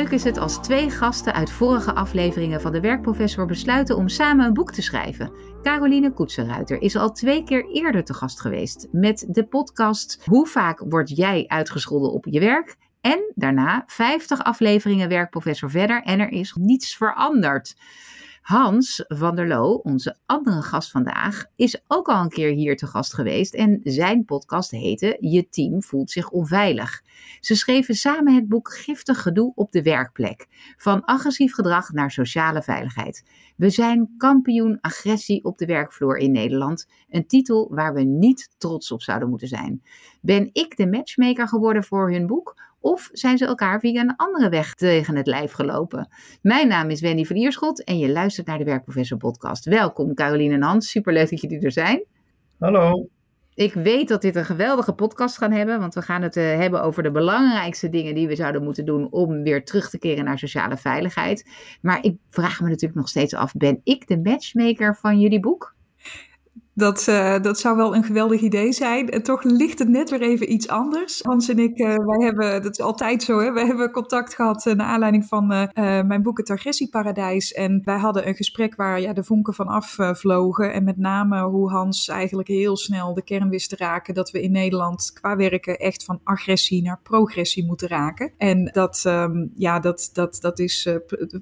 Leuk is het als twee gasten uit vorige afleveringen van de Werkprofessor besluiten om samen een boek te schrijven? Caroline Koetsenruiter is al twee keer eerder te gast geweest met de podcast Hoe vaak word jij uitgescholden op je werk? En daarna 50 afleveringen Werkprofessor verder en er is niets veranderd. Hans van der Loo, onze andere gast vandaag, is ook al een keer hier te gast geweest en zijn podcast heette Je team voelt zich onveilig. Ze schreven samen het boek Giftig gedoe op de werkplek, van agressief gedrag naar sociale veiligheid. We zijn kampioen agressie op de werkvloer in Nederland, een titel waar we niet trots op zouden moeten zijn. Ben ik de matchmaker geworden voor hun boek of zijn ze elkaar via een andere weg tegen het lijf gelopen? Mijn naam is Wendy van Ierschot en je luistert naar de Werkprofessor podcast. Welkom Caroline en Hans, superleuk dat jullie er zijn. Hallo. Ik weet dat dit een geweldige podcast gaan hebben, want we gaan het uh, hebben over de belangrijkste dingen die we zouden moeten doen om weer terug te keren naar sociale veiligheid. Maar ik vraag me natuurlijk nog steeds af, ben ik de matchmaker van jullie boek? Dat, uh, dat zou wel een geweldig idee zijn. En toch ligt het net weer even iets anders. Hans en ik, uh, wij hebben, dat is altijd zo, hè? hebben contact gehad uh, naar aanleiding van mijn boek Het Agressieparadijs. En wij hadden een gesprek waar ja, de vonken van afvlogen. en met name hoe Hans eigenlijk heel snel de kern wist te raken. Dat we in Nederland qua werken echt van agressie naar progressie moeten raken. En dat, um, ja, dat, dat, dat is,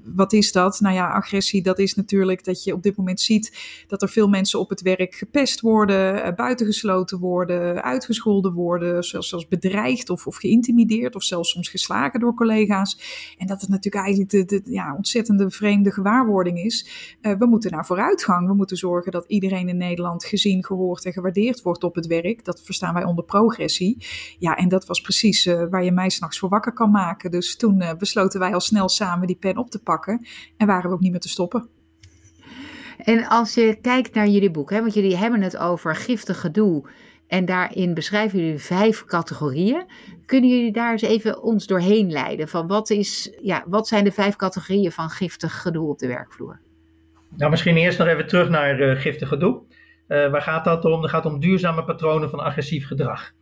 wat is dat? Nou ja, agressie, dat is natuurlijk dat je op dit moment ziet dat er veel mensen op het werk gepest worden, eh, buitengesloten worden, uitgescholden worden, zelfs, zelfs bedreigd of, of geïntimideerd of zelfs soms geslagen door collega's. En dat het natuurlijk eigenlijk de, de ja, ontzettende vreemde gewaarwording is. Uh, we moeten naar vooruitgang. We moeten zorgen dat iedereen in Nederland gezien, gehoord en gewaardeerd wordt op het werk. Dat verstaan wij onder progressie. Ja, en dat was precies uh, waar je mij s'nachts voor wakker kan maken. Dus toen besloten wij al snel samen die pen op te pakken en waren we ook niet meer te stoppen. En als je kijkt naar jullie boek, hè, want jullie hebben het over giftig gedoe. En daarin beschrijven jullie vijf categorieën. Kunnen jullie daar eens even ons doorheen leiden? Van wat, is, ja, wat zijn de vijf categorieën van giftig gedoe op de werkvloer? Nou, misschien eerst nog even terug naar uh, giftig gedoe. Uh, waar gaat dat om? Het gaat om duurzame patronen van agressief gedrag.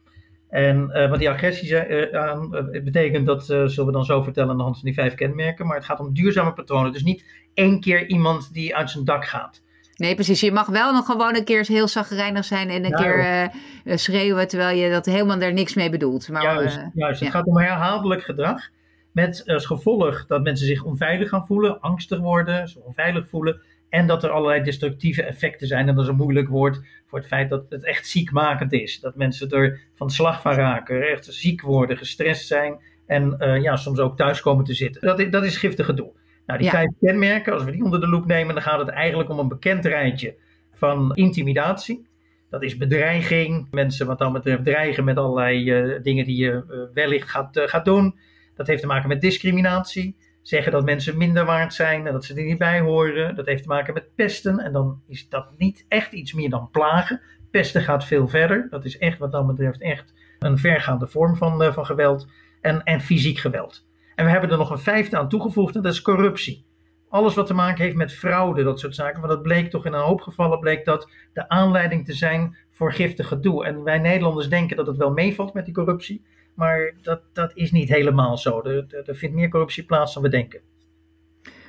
En uh, wat die agressie uh, betekent, dat zullen we dan zo vertellen aan de hand van die vijf kenmerken. Maar het gaat om duurzame patronen. Dus niet één keer iemand die uit zijn dak gaat. Nee, precies. Je mag wel nog gewoon een keer heel zagrijnig zijn en een ja, keer uh, schreeuwen terwijl je dat helemaal er niks mee bedoelt. Maar, juist, uh, juist. het gaat om herhaaldelijk gedrag. Met als gevolg dat mensen zich onveilig gaan voelen, angstig worden, zich onveilig voelen. En dat er allerlei destructieve effecten zijn. En dat is een moeilijk woord voor het feit dat het echt ziekmakend is. Dat mensen er van slag van raken, echt ziek worden, gestrest zijn. En uh, ja, soms ook thuis komen te zitten. Dat, dat is giftig gedoe. Nou, die ja. vijf kenmerken, als we die onder de loep nemen, dan gaat het eigenlijk om een bekend rijtje van intimidatie. Dat is bedreiging, mensen wat dan betreft dreigen met allerlei uh, dingen die je uh, wellicht gaat, gaat doen. Dat heeft te maken met discriminatie, zeggen dat mensen minder waard zijn en dat ze er niet bij horen. Dat heeft te maken met pesten en dan is dat niet echt iets meer dan plagen. Pesten gaat veel verder, dat is echt wat dan betreft echt een vergaande vorm van, van geweld en, en fysiek geweld. En we hebben er nog een vijfde aan toegevoegd en dat is corruptie. Alles wat te maken heeft met fraude, dat soort zaken. Want dat bleek toch in een hoop gevallen bleek dat de aanleiding te zijn voor giftig gedoe. En wij Nederlanders denken dat het wel meevalt met die corruptie. Maar dat, dat is niet helemaal zo. Er, er, er vindt meer corruptie plaats dan we denken.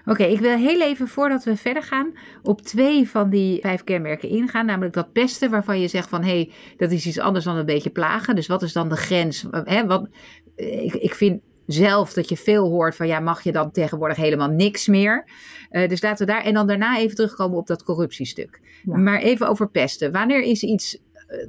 Oké, okay, ik wil heel even voordat we verder gaan op twee van die vijf kenmerken ingaan. Namelijk dat pesten waarvan je zegt van hé, hey, dat is iets anders dan een beetje plagen. Dus wat is dan de grens? Hè, wat, ik, ik vind zelf dat je veel hoort van ja, mag je dan tegenwoordig helemaal niks meer. Uh, dus laten we daar en dan daarna even terugkomen op dat corruptiestuk. Ja. Maar even over pesten. Wanneer is iets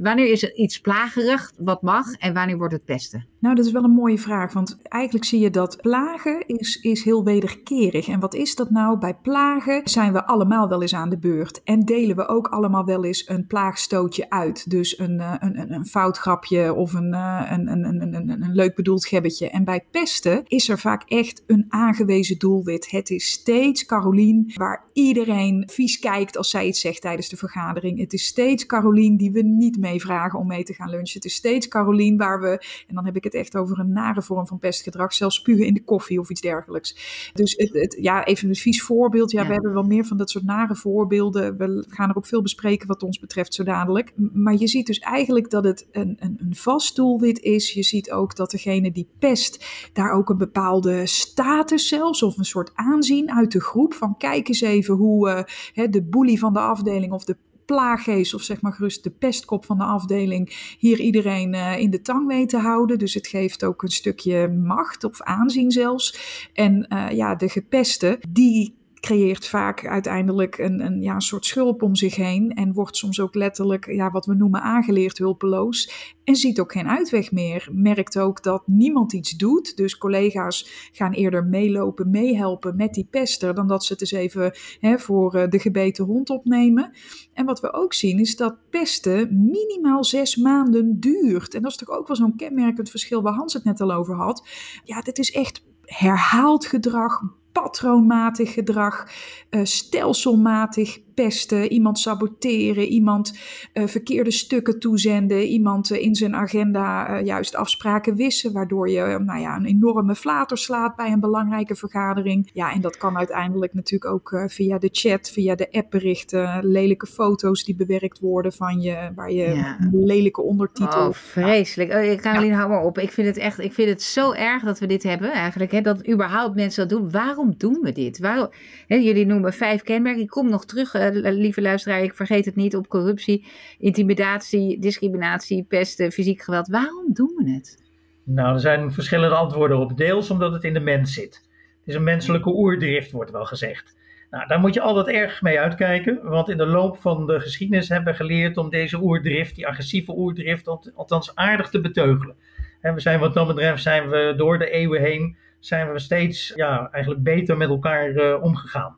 wanneer is het iets plagerig, wat mag, en wanneer wordt het pesten? Nou, dat is wel een mooie vraag, want eigenlijk zie je dat plagen is, is heel wederkerig. En wat is dat nou? Bij plagen zijn we allemaal wel eens aan de beurt en delen we ook allemaal wel eens een plaagstootje uit. Dus een, een, een, een fout grapje of een, een, een, een, een, een leuk bedoeld gebbetje. En bij pesten is er vaak echt een aangewezen doelwit. Het is steeds Carolien waar iedereen vies kijkt als zij iets zegt tijdens de vergadering. Het is steeds Carolien die we niet meevragen om mee te gaan lunchen. Het is steeds Carolien waar we, en dan heb ik het echt over een nare vorm van pestgedrag, zelfs spugen in de koffie of iets dergelijks. Dus het, het, ja, even een vies voorbeeld. Ja, we hebben wel meer van dat soort nare voorbeelden. We gaan er ook veel bespreken wat ons betreft zo dadelijk. Maar je ziet dus eigenlijk dat het een, een, een vast doelwit is. Je ziet ook dat degene die pest daar ook een bepaalde status zelfs of een soort aanzien uit de groep van kijk eens even hoe uh, de boelie van de afdeling of de plaaggeest of zeg maar gerust de pestkop van de afdeling hier iedereen uh, in de tang weet te houden. Dus het geeft ook een stukje macht of aanzien zelfs. En uh, ja, de gepeste, die creëert vaak uiteindelijk een, een, ja, een soort schulp om zich heen en wordt soms ook letterlijk ja, wat we noemen aangeleerd hulpeloos en ziet ook geen uitweg meer. Merkt ook dat niemand iets doet, dus collega's gaan eerder meelopen, meehelpen met die pester dan dat ze het eens even hè, voor eh, de gebeten hond opnemen. En wat we ook zien is dat pesten minimaal zes maanden duurt. En dat is toch ook wel zo'n kenmerkend verschil waar Hans het net al over had. Ja, dit is echt herhaald gedrag, patroonmatig gedrag, uh, stelselmatig pesten, iemand saboteren, iemand uh, verkeerde stukken toezenden, iemand uh, in zijn agenda juist afspraken wissen, waardoor je nou ja, een enorme flater slaat bij een belangrijke vergadering. Ja, en dat kan uiteindelijk natuurlijk ook via de chat, via de appberichten, lelijke foto's die bewerkt worden van je, waar je ja. lelijke ondertitel. Oh, vreselijk. Oh, Caroline, ja. hou maar op. Ik vind het echt, ik vind het zo erg dat we dit hebben eigenlijk, hè, dat überhaupt mensen dat doen. Waarom doen we dit? Waarom, hè, jullie noemen vijf kenmerken. Ik kom nog terug, uh, lieve luisteraar, ik vergeet het niet, op corruptie, intimidatie, discriminatie, pesten, fysiek geweld. Waarom doen we het? Nou, er zijn verschillende antwoorden op. Deels omdat het in de mens zit. Het is een menselijke oerdrift, wordt wel gezegd. Nou, daar moet je altijd erg mee uitkijken, want in de loop van de geschiedenis hebben we geleerd om deze oerdrift, die agressieve oerdrift, althans aardig te beteugelen. En we zijn wat dat betreft, zijn we door de eeuwen heen zijn we steeds ja, eigenlijk beter met elkaar uh, omgegaan.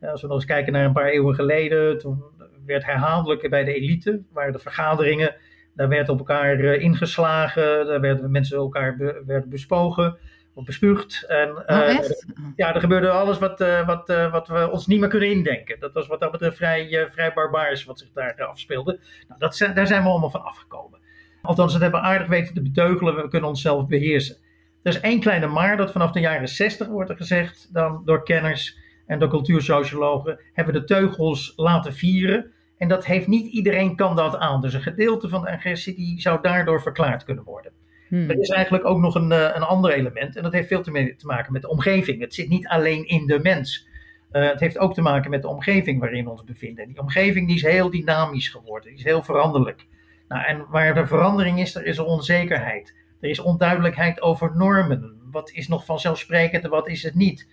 Als we nog eens kijken naar een paar eeuwen geleden, toen werd herhaaldelijk bij de elite, waren de vergaderingen, daar werd op elkaar uh, ingeslagen, daar werden mensen elkaar be, werden bespogen of bespuugd. En, oh, echt? Ja, er gebeurde alles wat, uh, wat, wat we ons niet meer kunnen indenken. Dat was wat dat betreft vrij, vrij barbaars wat zich daar afspeelde. Nou, dat zijn, daar zijn we allemaal van afgekomen. Althans, dat hebben we aardig weten te beteugelen, we kunnen onszelf beheersen. Er is één kleine maar dat vanaf de jaren 60 wordt er gezegd, dan door kenners en door cultuursociologen, hebben de teugels laten vieren. En dat heeft niet iedereen kan dat aan. Dus een gedeelte van de agressie die zou daardoor verklaard kunnen worden. Hmm. Er is eigenlijk ook nog een, een ander element en dat heeft veel te, te maken met de omgeving. Het zit niet alleen in de mens. Uh, het heeft ook te maken met de omgeving waarin we ons bevinden. En die omgeving die is heel dynamisch geworden, die is heel veranderlijk. Nou, en waar er verandering is, er is er onzekerheid. Er is onduidelijkheid over normen. Wat is nog vanzelfsprekend en wat is het niet?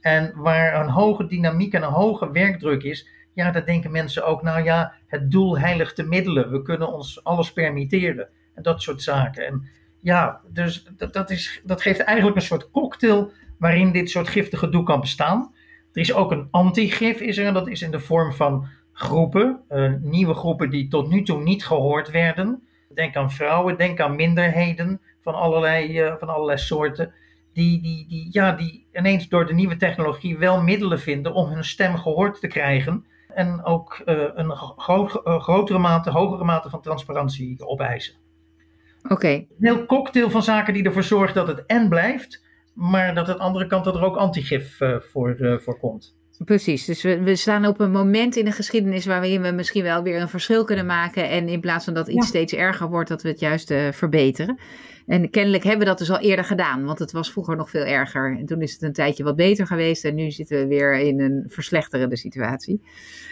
En waar een hoge dynamiek en een hoge werkdruk is, ja, dan denken mensen ook, nou ja, het doel heiligt de middelen. We kunnen ons alles permitteren. En dat soort zaken. En ja, dus dat, dat, is, dat geeft eigenlijk een soort cocktail waarin dit soort giftige doel kan bestaan. Er is ook een antigif, is er, en dat is in de vorm van groepen, uh, nieuwe groepen die tot nu toe niet gehoord werden. Denk aan vrouwen, denk aan minderheden van allerlei, uh, van allerlei soorten. Die, die, die, ja, die ineens door de nieuwe technologie wel middelen vinden om hun stem gehoord te krijgen. En ook uh, een gro grotere mate, hogere mate van transparantie opeisen. Oké. Okay. Een heel cocktail van zaken die ervoor zorgt dat het en blijft, maar dat aan de andere kant dat er ook antigif uh, voor, voor komt. Precies, dus we, we staan op een moment in de geschiedenis waarin we misschien wel weer een verschil kunnen maken. En in plaats van dat iets ja. steeds erger wordt, dat we het juist verbeteren. En kennelijk hebben we dat dus al eerder gedaan, want het was vroeger nog veel erger. En toen is het een tijdje wat beter geweest en nu zitten we weer in een verslechterende situatie.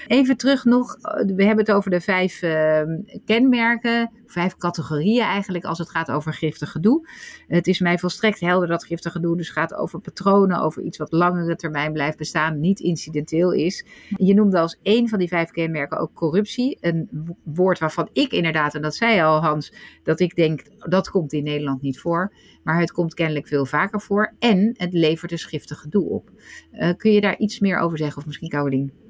Even terug nog, we hebben het over de vijf uh, kenmerken, vijf categorieën eigenlijk als het gaat over giftig gedoe. Het is mij volstrekt helder dat giftig gedoe dus gaat over patronen, over iets wat langere termijn blijft bestaan, niet incidenteel is. Je noemde als één van die vijf kenmerken ook corruptie, een woord waarvan ik inderdaad, en dat zei al Hans, dat ik denk dat komt in Nederland niet voor, maar het komt kennelijk veel vaker voor en het levert een giftig gedoe op. Uh, kun je daar iets meer over zeggen of misschien Caroline?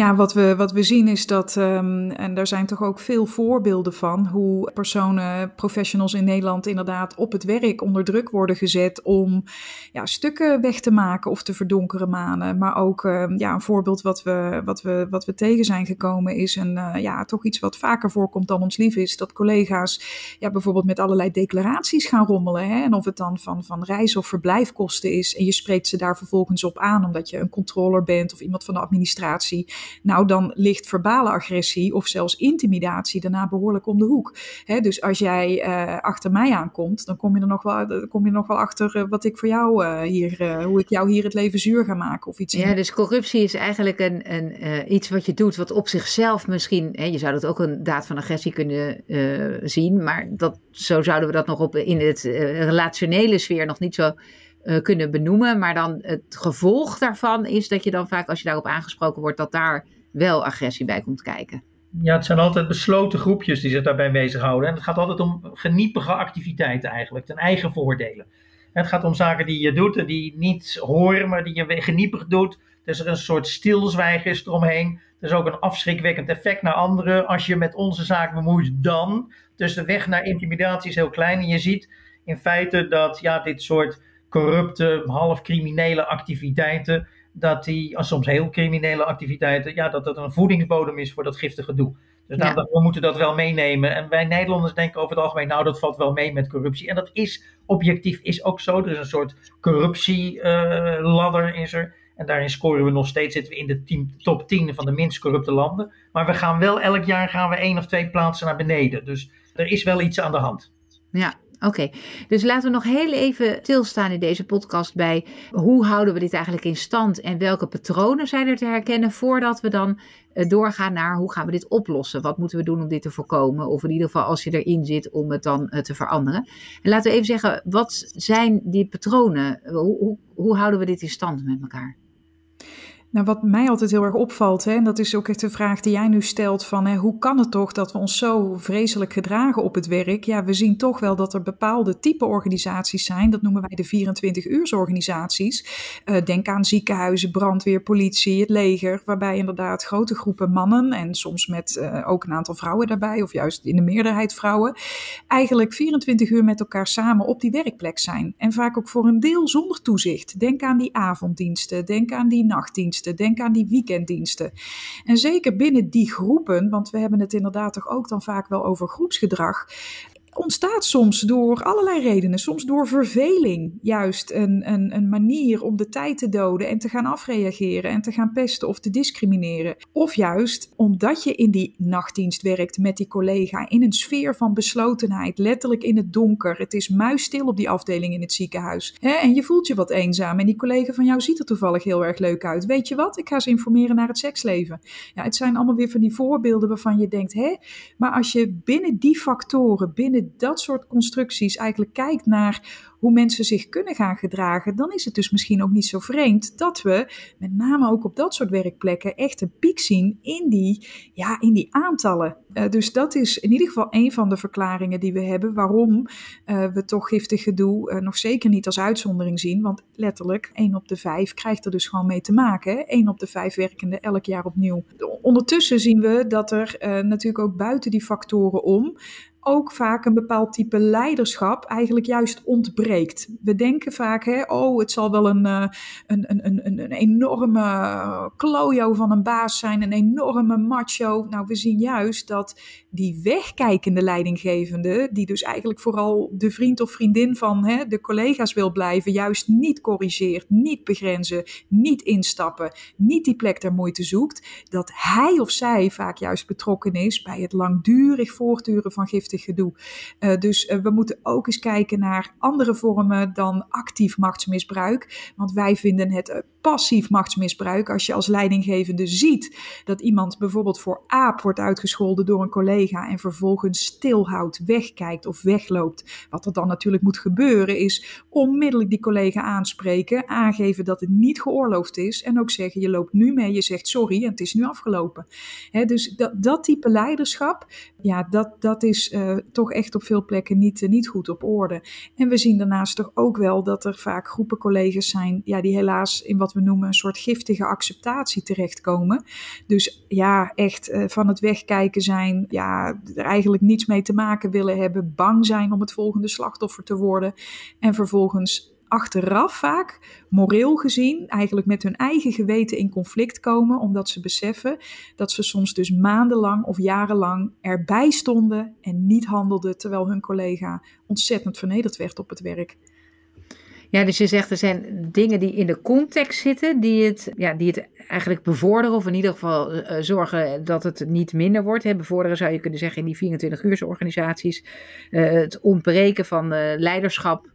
Ja, wat we, wat we zien is dat, um, en daar zijn toch ook veel voorbeelden van, hoe personen, professionals in Nederland inderdaad op het werk onder druk worden gezet om ja, stukken weg te maken of te verdonkeren manen. Maar ook um, ja, een voorbeeld wat we, wat, we, wat we tegen zijn gekomen is een, uh, ja, toch iets wat vaker voorkomt dan ons lief is, dat collega's ja, bijvoorbeeld met allerlei declaraties gaan rommelen. Hè? En of het dan van, van reis- of verblijfkosten is en je spreekt ze daar vervolgens op aan omdat je een controller bent of iemand van de administratie nou, dan ligt verbale agressie of zelfs intimidatie daarna behoorlijk om de hoek. dus als jij uh, achter mij aankomt, dan kom je er nog wel, kom je er nog wel achter uh, wat ik voor jou uh, hier, hoe ik jou hier het leven zuur ga maken of iets. Ja, dus corruptie is eigenlijk een, een, iets wat je doet wat op zichzelf misschien, hè, je zou dat ook een daad van agressie kunnen zien, maar dat, zo zouden we dat nog op in het relationele sfeer nog niet zo uh, kunnen benoemen. Maar dan het gevolg daarvan is dat je dan vaak, als je daarop aangesproken wordt, dat daar wel agressie bij komt kijken. Ja, het zijn altijd besloten groepjes die zich daarbij bezighouden. En het gaat altijd om geniepige activiteiten eigenlijk, ten eigen voordelen. het gaat om zaken die je doet en die niet horen, maar die je geniepig doet. Dus er een soort stilzwijgen is eromheen. Er is ook een afschrikwekkend effect naar anderen. Als je met onze zaak bemoeit, dan. Dus de weg naar intimidatie is heel klein. En je ziet in feite dat ja, dit soort corrupte, half criminele activiteiten, dat die, soms heel criminele activiteiten, ja, dat dat een voedingsbodem is voor dat giftige doel. Dus ja. nou, we moeten dat wel meenemen. En wij Nederlanders denken over het algemeen, nou, dat valt wel mee met corruptie. En dat is objectief is ook zo. Er is een soort corruptieladder uh, is er. En daarin scoren we nog steeds, zitten we in de team, top 10 van de minst corrupte landen. Maar we gaan wel elk jaar gaan we één of twee plaatsen naar beneden. Dus er is wel iets aan de hand. Ja, Oké, dus laten we nog heel even stilstaan in deze podcast bij hoe houden we dit eigenlijk in stand en welke patronen zijn er te herkennen voordat we dan uh, doorgaan naar hoe gaan we dit oplossen? Wat moeten we doen om dit te voorkomen? Of in ieder geval als je erin zit om het dan uh, te veranderen. En laten we even zeggen, wat zijn die patronen? Hoe, hoe, hoe houden we dit in stand met elkaar? Nou, wat mij altijd heel erg opvalt, hè, en dat is ook echt de vraag die jij nu stelt: van hè, hoe kan het toch dat we ons zo vreselijk gedragen op het werk? Ja, we zien toch wel dat er bepaalde type organisaties zijn, dat noemen wij de 24-uursorganisaties. Uh, denk aan ziekenhuizen, brandweer, politie, het leger, waarbij inderdaad grote groepen mannen en soms met uh, ook een aantal vrouwen daarbij, of juist in de meerderheid vrouwen, eigenlijk 24 uur met elkaar samen op die werkplek zijn. En vaak ook voor een deel zonder toezicht. Denk aan die avonddiensten, denk aan die nachtdiensten Denk aan die weekenddiensten. En zeker binnen die groepen, want we hebben het inderdaad toch ook dan vaak wel over groepsgedrag ontstaat soms door allerlei redenen. Soms door verveling, juist een, een, een manier om de tijd te doden en te gaan afreageren en te gaan pesten of te discrimineren. Of juist omdat je in die nachtdienst werkt met die collega in een sfeer van beslotenheid, letterlijk in het donker. Het is muisstil op die afdeling in het ziekenhuis. Hè? En je voelt je wat eenzaam en die collega van jou ziet er toevallig heel erg leuk uit. Weet je wat? Ik ga ze informeren naar het seksleven. Ja, het zijn allemaal weer van die voorbeelden waarvan je denkt, hè, maar als je binnen die factoren, binnen dat soort constructies eigenlijk kijkt naar hoe mensen zich kunnen gaan gedragen, dan is het dus misschien ook niet zo vreemd dat we met name ook op dat soort werkplekken echt een piek zien in die, ja, in die aantallen. Uh, dus dat is in ieder geval een van de verklaringen die we hebben waarom uh, we toch giftig gedoe uh, nog zeker niet als uitzondering zien. Want letterlijk, 1 op de 5 krijgt er dus gewoon mee te maken. 1 op de 5 werkenden elk jaar opnieuw. Ondertussen zien we dat er natuurlijk ook buiten die factoren om ook vaak een bepaald type leiderschap eigenlijk juist ontbreekt. We denken vaak, hè, oh, het zal wel een, een, een, een, een, enorme klojo van een baas zijn, een enorme macho. Nou, we zien juist dat die wegkijkende leidinggevende, die dus eigenlijk vooral de vriend of vriendin van hè, de collega's wil blijven, juist niet corrigeert, niet begrenzen, niet instappen, niet die plek der moeite zoekt, dat hij of zij vaak juist betrokken is bij het langdurig voortduren van gedoe. Uh, dus uh, we moeten ook eens kijken naar andere vormen dan actief machtsmisbruik. Want wij vinden het uh, passief machtsmisbruik als je als leidinggevende ziet dat iemand bijvoorbeeld voor aap wordt uitgescholden door een collega en vervolgens stilhoudt, wegkijkt of wegloopt. Wat er dan natuurlijk moet gebeuren is onmiddellijk die collega aanspreken, aangeven dat het niet geoorloofd is en ook zeggen je loopt nu mee, je zegt sorry en het is nu afgelopen. Dus dat, dat type leiderschap, ja, dat, dat is uh, toch echt op veel plekken niet, uh, niet goed op orde. En we zien daarnaast toch ook wel dat er vaak groepen collega's zijn ja, die helaas in wat we noemen een soort giftige acceptatie terechtkomen. Dus ja, echt uh, van het wegkijken zijn, ja, er eigenlijk niets mee te maken willen hebben, bang zijn om het volgende slachtoffer te worden en vervolgens achteraf vaak, moreel gezien, eigenlijk met hun eigen geweten in conflict komen, omdat ze beseffen dat ze soms dus maandenlang of jarenlang erbij stonden en niet handelden, terwijl hun collega ontzettend vernederd werd op het werk. Ja, dus je zegt er zijn dingen die in de context zitten, die het, ja, die het eigenlijk bevorderen, of in ieder geval uh, zorgen dat het niet minder wordt. Bevorderen zou je kunnen zeggen in die 24-uursorganisaties. Uh, het ontbreken van leiderschap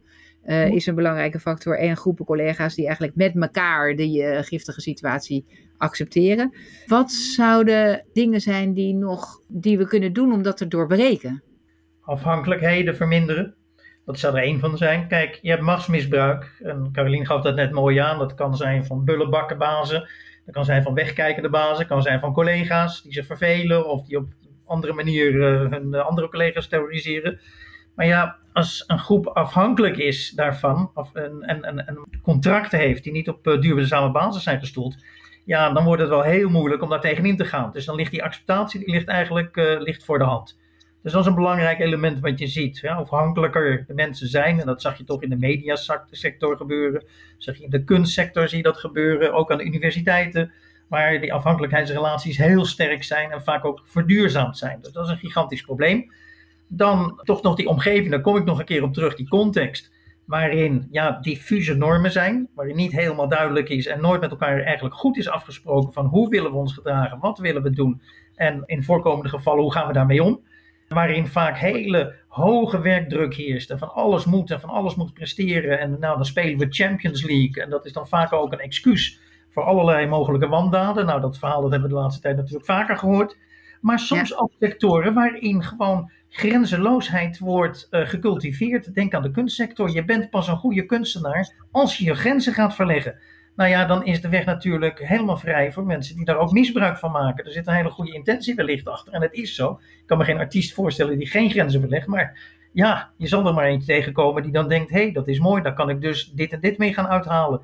is een belangrijke factor. En groepen collega's die eigenlijk met elkaar die giftige situatie accepteren. Wat zouden dingen zijn die, nog, die we kunnen doen om dat te doorbreken? Afhankelijkheden verminderen. Dat zou er één van zijn. Kijk, je hebt machtsmisbruik. En Carolien gaf dat net mooi aan. Dat kan zijn van bullenbakkenbazen. Dat kan zijn van wegkijkende bazen. Dat kan zijn van collega's die zich vervelen. Of die op andere manier uh, hun andere collega's terroriseren. Maar ja, als een groep afhankelijk is daarvan, of een, en, en, en contracten heeft die niet op uh, duurzame basis zijn gestoeld, ja, dan wordt het wel heel moeilijk om daar tegenin te gaan. Dus dan ligt die acceptatie die ligt eigenlijk ligt voor de hand. Dus dat is een belangrijk element wat je ziet. Ja, afhankelijker de mensen zijn, en dat zag je toch in de mediasector gebeuren, zag je in de kunstsector zie je dat gebeuren, ook aan de universiteiten, waar die afhankelijkheidsrelaties heel sterk zijn en vaak ook verduurzaamd zijn. Dus dat is een gigantisch probleem. Dan toch nog die omgeving, daar kom ik nog een keer op terug, die context. Waarin ja, diffuse normen zijn, waarin niet helemaal duidelijk is en nooit met elkaar eigenlijk goed is afgesproken van hoe willen we ons gedragen, wat willen we doen en in voorkomende gevallen hoe gaan we daarmee om. Waarin vaak hele hoge werkdruk heerst en van alles moet en van alles moet presteren. En nou, dan spelen we Champions League en dat is dan vaak ook een excuus voor allerlei mogelijke wandaden. Nou, dat verhaal dat hebben we de laatste tijd natuurlijk vaker gehoord. Maar soms ja. ook sectoren waarin gewoon grenzeloosheid wordt uh, gecultiveerd. Denk aan de kunstsector. Je bent pas een goede kunstenaar als je je grenzen gaat verleggen. Nou ja, dan is de weg natuurlijk helemaal vrij voor mensen die daar ook misbruik van maken. Er zit een hele goede intentie wellicht achter. En het is zo. Ik kan me geen artiest voorstellen die geen grenzen verlegt. Maar ja, je zal er maar eentje tegenkomen die dan denkt: hé, hey, dat is mooi, daar kan ik dus dit en dit mee gaan uithalen.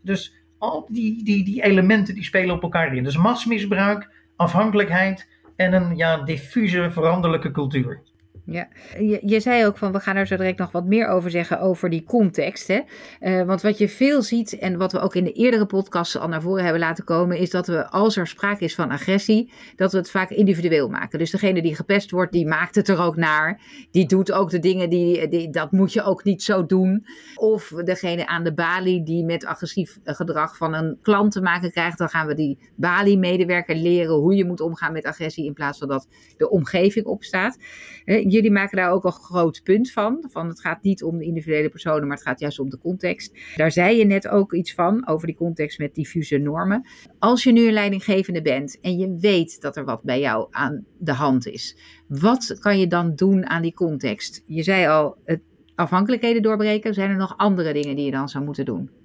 Dus al die, die, die elementen die spelen op elkaar in. Dus machtsmisbruik, afhankelijkheid en een ja, diffuse, veranderlijke cultuur. Ja, je, je, zei ook van we gaan er zo direct nog wat meer over zeggen over die context. Hè? Uh, want wat je veel ziet en wat we ook in de eerdere podcasts al naar voren hebben laten komen, is dat we als er sprake is van agressie, dat we het vaak individueel maken. Dus degene die gepest wordt, die maakt het er ook naar. Die doet ook de dingen die, die dat moet je ook niet zo doen. Of degene aan de balie die met agressief gedrag van een klant te maken krijgt, dan gaan we die balie-medewerker leren hoe je moet omgaan met agressie in plaats van dat de omgeving opstaat. Uh, jullie maken daar ook een groot punt van. Van het gaat niet om de individuele personen, maar het gaat juist om de context. Daar zei je net ook iets van, over die context met diffuse normen. Als je nu een leidinggevende bent en je weet dat er wat bij jou aan de hand is, wat kan je dan doen aan die context? Je zei al, het afhankelijkheden doorbreken. Zijn er nog andere dingen die je dan zou moeten doen?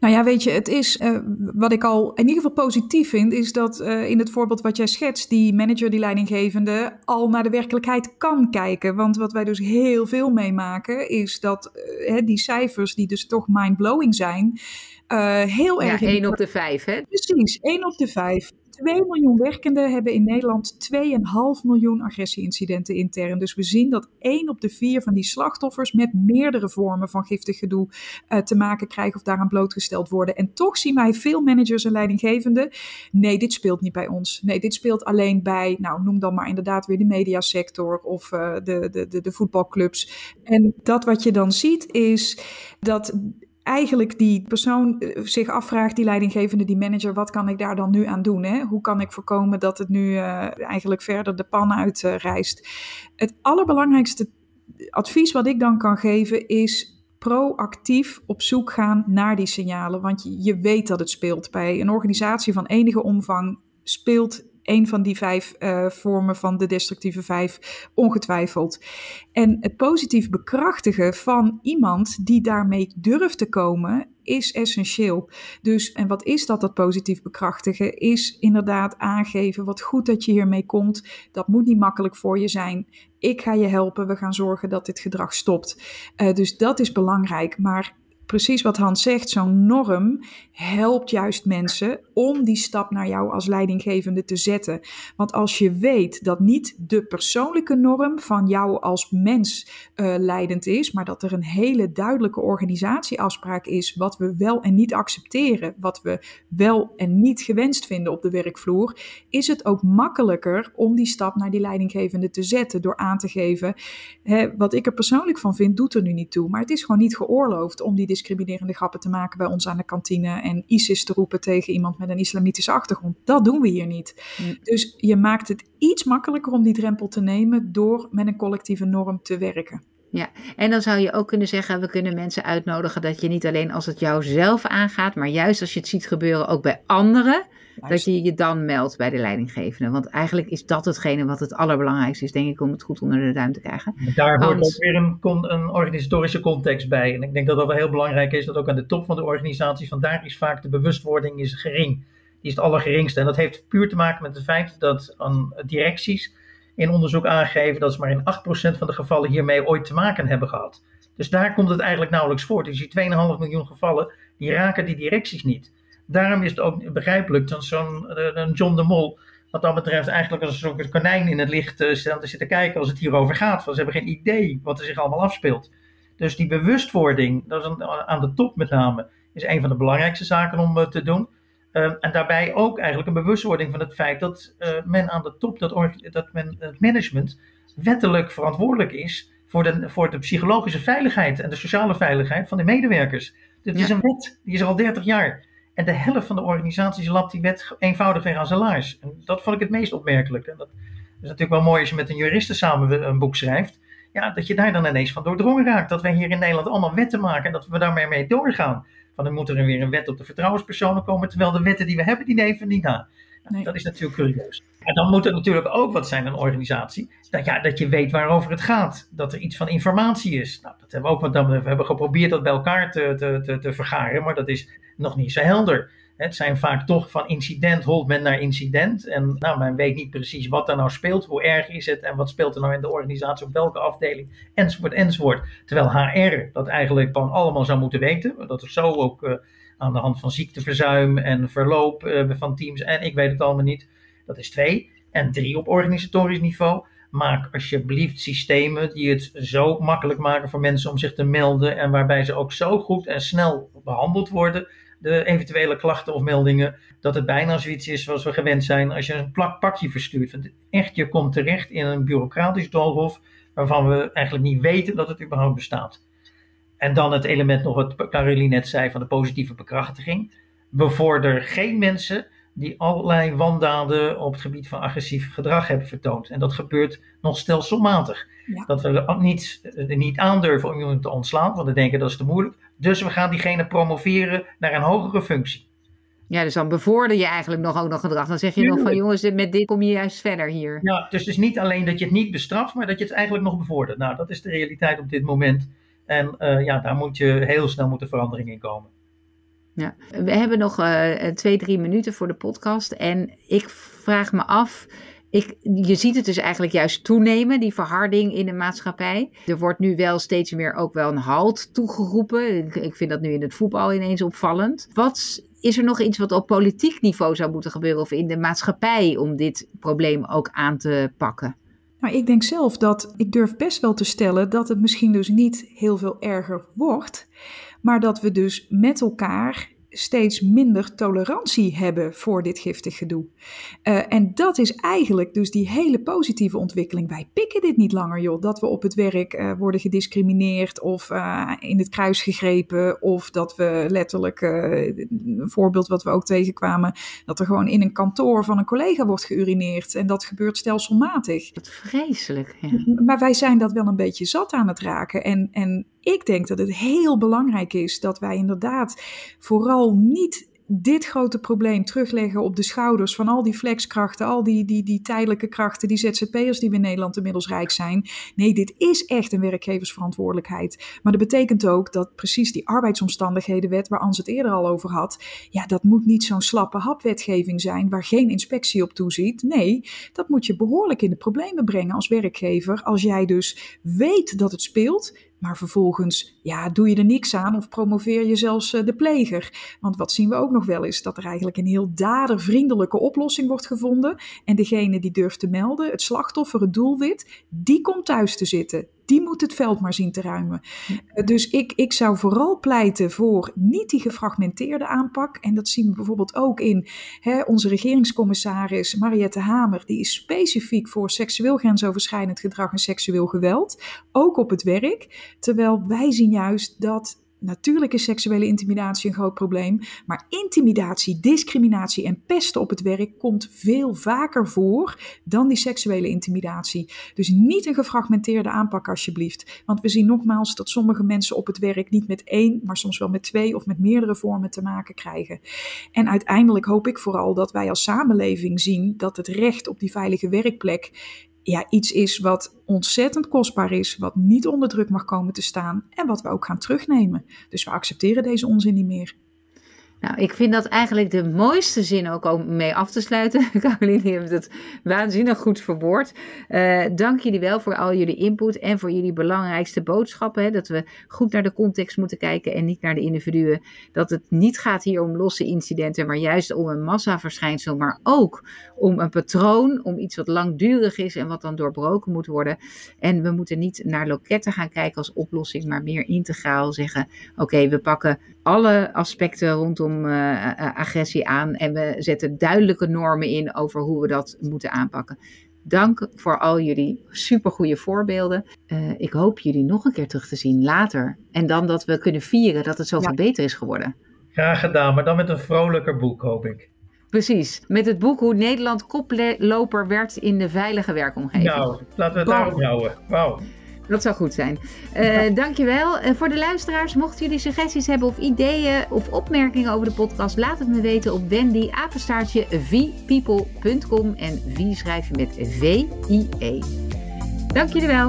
Nou ja, weet je, het is uh, wat ik al in ieder geval positief vind, is dat uh, in het voorbeeld wat jij schetst, die manager, die leidinggevende, al naar de werkelijkheid kan kijken. Want wat wij dus heel veel meemaken, is dat uh, die cijfers, die dus toch mindblowing zijn, heel ja, erg. 1 op de 5, hè? Precies, 1 op de 5. 2 miljoen werkenden hebben in Nederland 2,5 miljoen agressieincidenten intern. Dus we zien dat 1 op de 4 van die slachtoffers met meerdere vormen van giftig gedoe uh, te maken krijgen of daaraan blootgesteld worden. En toch zien wij veel managers en leidinggevenden. Nee, dit speelt niet bij ons. Nee, dit speelt alleen bij, nou noem dan maar inderdaad weer de mediasector of de, de, de, de voetbalclubs. En dat wat je dan ziet is dat eigenlijk die persoon eh, zich afvraagt, die leidinggevende, die manager, wat kan ik daar dan nu aan doen? Hè? Hoe kan ik voorkomen dat het nu uh, eigenlijk verder de pan uitreist? Uh, het allerbelangrijkste advies wat ik dan kan geven is proactief op zoek gaan naar die signalen. Want je, je weet dat het speelt. Bij een organisatie van enige omvang speelt een van die vijf uh, vormen van de destructieve vijf, ongetwijfeld. En het positief bekrachtigen van iemand die daarmee durft te komen, is essentieel. Dus, en wat is dat, dat positief bekrachtigen? Is inderdaad aangeven wat goed dat je hiermee komt. Dat moet niet makkelijk voor je zijn. Ik ga je helpen. We gaan zorgen dat dit gedrag stopt. Uh, dus dat is belangrijk. Maar precies wat Hans zegt, zo'n norm helpt juist mensen om die stap naar jou als leidinggevende te zetten. Want als je weet dat niet de persoonlijke norm van jou als mens uh, leidend is, maar dat er een hele duidelijke organisatieafspraak is wat we wel en niet accepteren, wat we wel en niet gewenst vinden op de werkvloer, is het ook makkelijker om die stap naar die leidinggevende te zetten door aan te geven, hè, wat ik er persoonlijk van vind, doet er nu niet toe, maar het is gewoon niet geoorloofd om die discriminerende grappen te maken bij ons aan de kantine en ISIS te roepen tegen iemand met een islamitische achtergrond. Dat doen we hier niet. Mm. Dus je maakt het iets makkelijker om die drempel te nemen door met een collectieve norm te werken. Ja, en dan zou je ook kunnen zeggen, we kunnen mensen uitnodigen dat je niet alleen als het jou zelf aangaat, maar juist als je het ziet gebeuren ook bij anderen, dat je je dan meldt bij de leidinggevende. Want eigenlijk is dat hetgene wat het allerbelangrijkste is, denk ik, om het goed onder de duim te krijgen. Daar hoort ook weer een, een, organisatorische context bij. En ik denk dat dat wel heel belangrijk is, dat ook aan de top van de organisatie, vandaar is vaak de bewustwording is gering. Die is het allergeringste. En dat heeft puur te maken met het feit dat aan directies in onderzoek aangeven dat ze maar in 8% van de gevallen hiermee ooit te maken hebben gehad. Dus daar komt het eigenlijk nauwelijks voor. Dus die 2,5 miljoen gevallen, die raken die directies niet daarom is het ook begrijpelijk dat zo'n eh, John de Mol, wat dat betreft, eigenlijk als een konijn in het licht uh, staan te zitten kijken als het hierover gaat. Want ze hebben geen idee wat er zich allemaal afspeelt. Dus die bewustwording, dat is aan de top met name, is een van de belangrijkste zaken om uh, te doen. Uh, en daarbij ook eigenlijk een bewustwording van het feit dat uh, men aan de top, dat, dat men, het management, wettelijk verantwoordelijk is voor de, voor de psychologische veiligheid en de sociale veiligheid van de medewerkers. Dit ja. is een wet, die is er al 30 jaar. En de helft van de organisaties lapt die wet eenvoudig weer aan zijn laars. En dat vond ik het meest opmerkelijk. En dat is natuurlijk wel mooi als je met een juriste samen een boek schrijft. Ja, dat je daar dan ineens van doordrongen raakt. Dat wij hier in Nederland allemaal wetten maken en dat we daarmee mee doorgaan. Van dan moet er weer een wet op de vertrouwenspersonen komen, terwijl de wetten die we hebben, die nemen niet na. Nee. Dat is natuurlijk curieus. En dan moet er natuurlijk ook wat zijn, een organisatie. Dat, ja, dat je weet waarover het gaat. Dat er iets van informatie is. Nou, dat hebben we ook dan, we hebben geprobeerd dat bij elkaar te, te, te, te vergaren, maar dat is nog niet zo helder. Het zijn vaak toch van incident holt men naar incident. En nou, men weet niet precies wat er nou speelt, hoe erg is het en wat speelt er nou in de organisatie, op welke afdeling, enzovoort, enzovoort. Terwijl HR dat eigenlijk gewoon allemaal zou moeten weten. Dat er zo ook uh, aan de hand van ziekteverzuim en verloop uh, van teams en ik weet het allemaal niet. Dat is twee. En drie op organisatorisch niveau. Maak alsjeblieft systemen die het zo makkelijk maken voor mensen om zich te melden. En waarbij ze ook zo goed en snel behandeld worden. De eventuele klachten of meldingen. Dat het bijna zoiets is zoals we gewend zijn als je een plak pakje verstuurt. Want echt, je komt terecht in een bureaucratisch doolhof. Waarvan we eigenlijk niet weten dat het überhaupt bestaat. En dan het element nog wat Caroline net zei van de positieve bekrachtiging. Bevorder geen mensen die allerlei wandaden op het gebied van agressief gedrag hebben vertoond. En dat gebeurt nog stelselmatig. Ja. Dat we er niet, er niet aandurven om iemand te ontslaan, want we denken dat is te moeilijk. Dus we gaan diegene promoveren naar een hogere functie. Ja, dus dan bevorder je eigenlijk nog ook nog gedrag. Dan zeg je nog van jongens, met dit kom je juist verder hier. Ja, dus het is niet alleen dat je het niet bestraft, maar dat je het eigenlijk nog bevordert. Nou, dat is de realiteit op dit moment. En uh, ja, daar moet je heel snel moeten verandering in komen. Ja, we hebben nog uh, twee, drie minuten voor de podcast. En ik vraag me af. Ik, je ziet het dus eigenlijk juist toenemen, die verharding in de maatschappij. Er wordt nu wel steeds meer ook wel een halt toegeroepen. Ik, ik vind dat nu in het voetbal ineens opvallend. Wat is er nog iets wat op politiek niveau zou moeten gebeuren of in de maatschappij om dit probleem ook aan te pakken? Nou, ik denk zelf dat ik durf best wel te stellen dat het misschien dus niet heel veel erger wordt, maar dat we dus met elkaar steeds minder tolerantie hebben voor dit giftig gedoe. Uh, en dat is eigenlijk dus die hele positieve ontwikkeling. Wij pikken dit niet langer, joh. Dat we op het werk uh, worden gediscrimineerd of uh, in het kruis gegrepen. Of dat we letterlijk, een voorbeeld wat we ook tegenkwamen, dat er gewoon in een kantoor van een collega wordt geurineerd. En dat gebeurt stelselmatig. Wat vreselijk. Ja. Maar wij zijn dat wel een beetje zat aan het raken. En, en ik denk dat het heel belangrijk is dat wij inderdaad vooral niet dit grote probleem terugleggen op de schouders van al die flexkrachten, al die, die, die tijdelijke krachten, die ZZP'ers die we in Nederland inmiddels rijk zijn. Nee, dit is echt een werkgeversverantwoordelijkheid. Maar dat betekent ook dat precies die arbeidsomstandighedenwet, waar Ans het eerder al over had, ja, dat moet niet zo'n slappe hapwetgeving zijn waar geen inspectie op toeziet. Nee, dat moet je behoorlijk in de problemen brengen als werkgever. Als jij dus weet dat het speelt, maar vervolgens, ja, doe je er niks aan of promoveer je zelfs uh, de pleger. Want wat zien we ook nog wel is dat er eigenlijk een heel dadervriendelijke oplossing wordt gevonden. En degene die durft te melden, het slachtoffer, het doelwit, die komt thuis te zitten die moet het veld maar zien te ruimen. Eh, dus ik, ik zou vooral pleiten voor niet die gefragmenteerde aanpak. En dat zien we bijvoorbeeld ook in hè, onze regeringscommissaris Mariette Hamer. Die is specifiek voor seksueel grensoverschrijdend gedrag en seksueel geweld. Ook op het werk. Terwijl wij zien juist dat Natuurlijk is seksuele intimidatie een groot probleem, maar intimidatie, discriminatie en pesten op het werk komt veel vaker voor dan die seksuele intimidatie. Dus niet een gefragmenteerde aanpak alsjeblieft, want we zien nogmaals dat sommige mensen op het werk niet met één, maar soms wel met twee of met meerdere vormen te maken krijgen. En uiteindelijk hoop ik vooral dat wij als samenleving zien dat het recht op die veilige werkplek ja, iets is wat ontzettend kostbaar is, wat niet onder druk mag komen te staan en wat we ook gaan terugnemen. Dus we accepteren deze onzin niet meer. Nou, ik vind dat eigenlijk de mooiste zin ook om mee af te sluiten. Caroline, je het waanzinnig goed verwoord. Uh, dank jullie wel voor al jullie input en voor jullie belangrijkste boodschappen. Hè, dat we goed naar de context moeten kijken en niet naar de individuen. Dat het niet gaat hier om losse incidenten, maar juist om een massaverschijnsel. Maar ook om een patroon, om iets wat langdurig is en wat dan doorbroken moet worden. En we moeten niet naar loketten gaan kijken als oplossing, maar meer integraal zeggen: oké, we pakken alle aspecten rondom uh, agressie aan en we zetten duidelijke normen in over hoe we dat moeten aanpakken. Dank voor al jullie supergoeie voorbeelden. Uh, ik hoop jullie nog een keer terug te zien later. En dan dat we kunnen vieren dat het zoveel ja. beter is geworden. Graag gedaan, maar dan met een vrolijker boek, hoop ik. Precies, met het boek Hoe Nederland koploper werd in de veilige werkomgeving. Nou, laten we het daarop houden. Wauw. Dat zou goed zijn. Uh, dankjewel. Uh, voor de luisteraars, mochten jullie suggesties hebben of ideeën of opmerkingen over de podcast, laat het me weten op Wendy apenstaartje vpeople.com en V schrijf je met V-I-E. Dank jullie wel.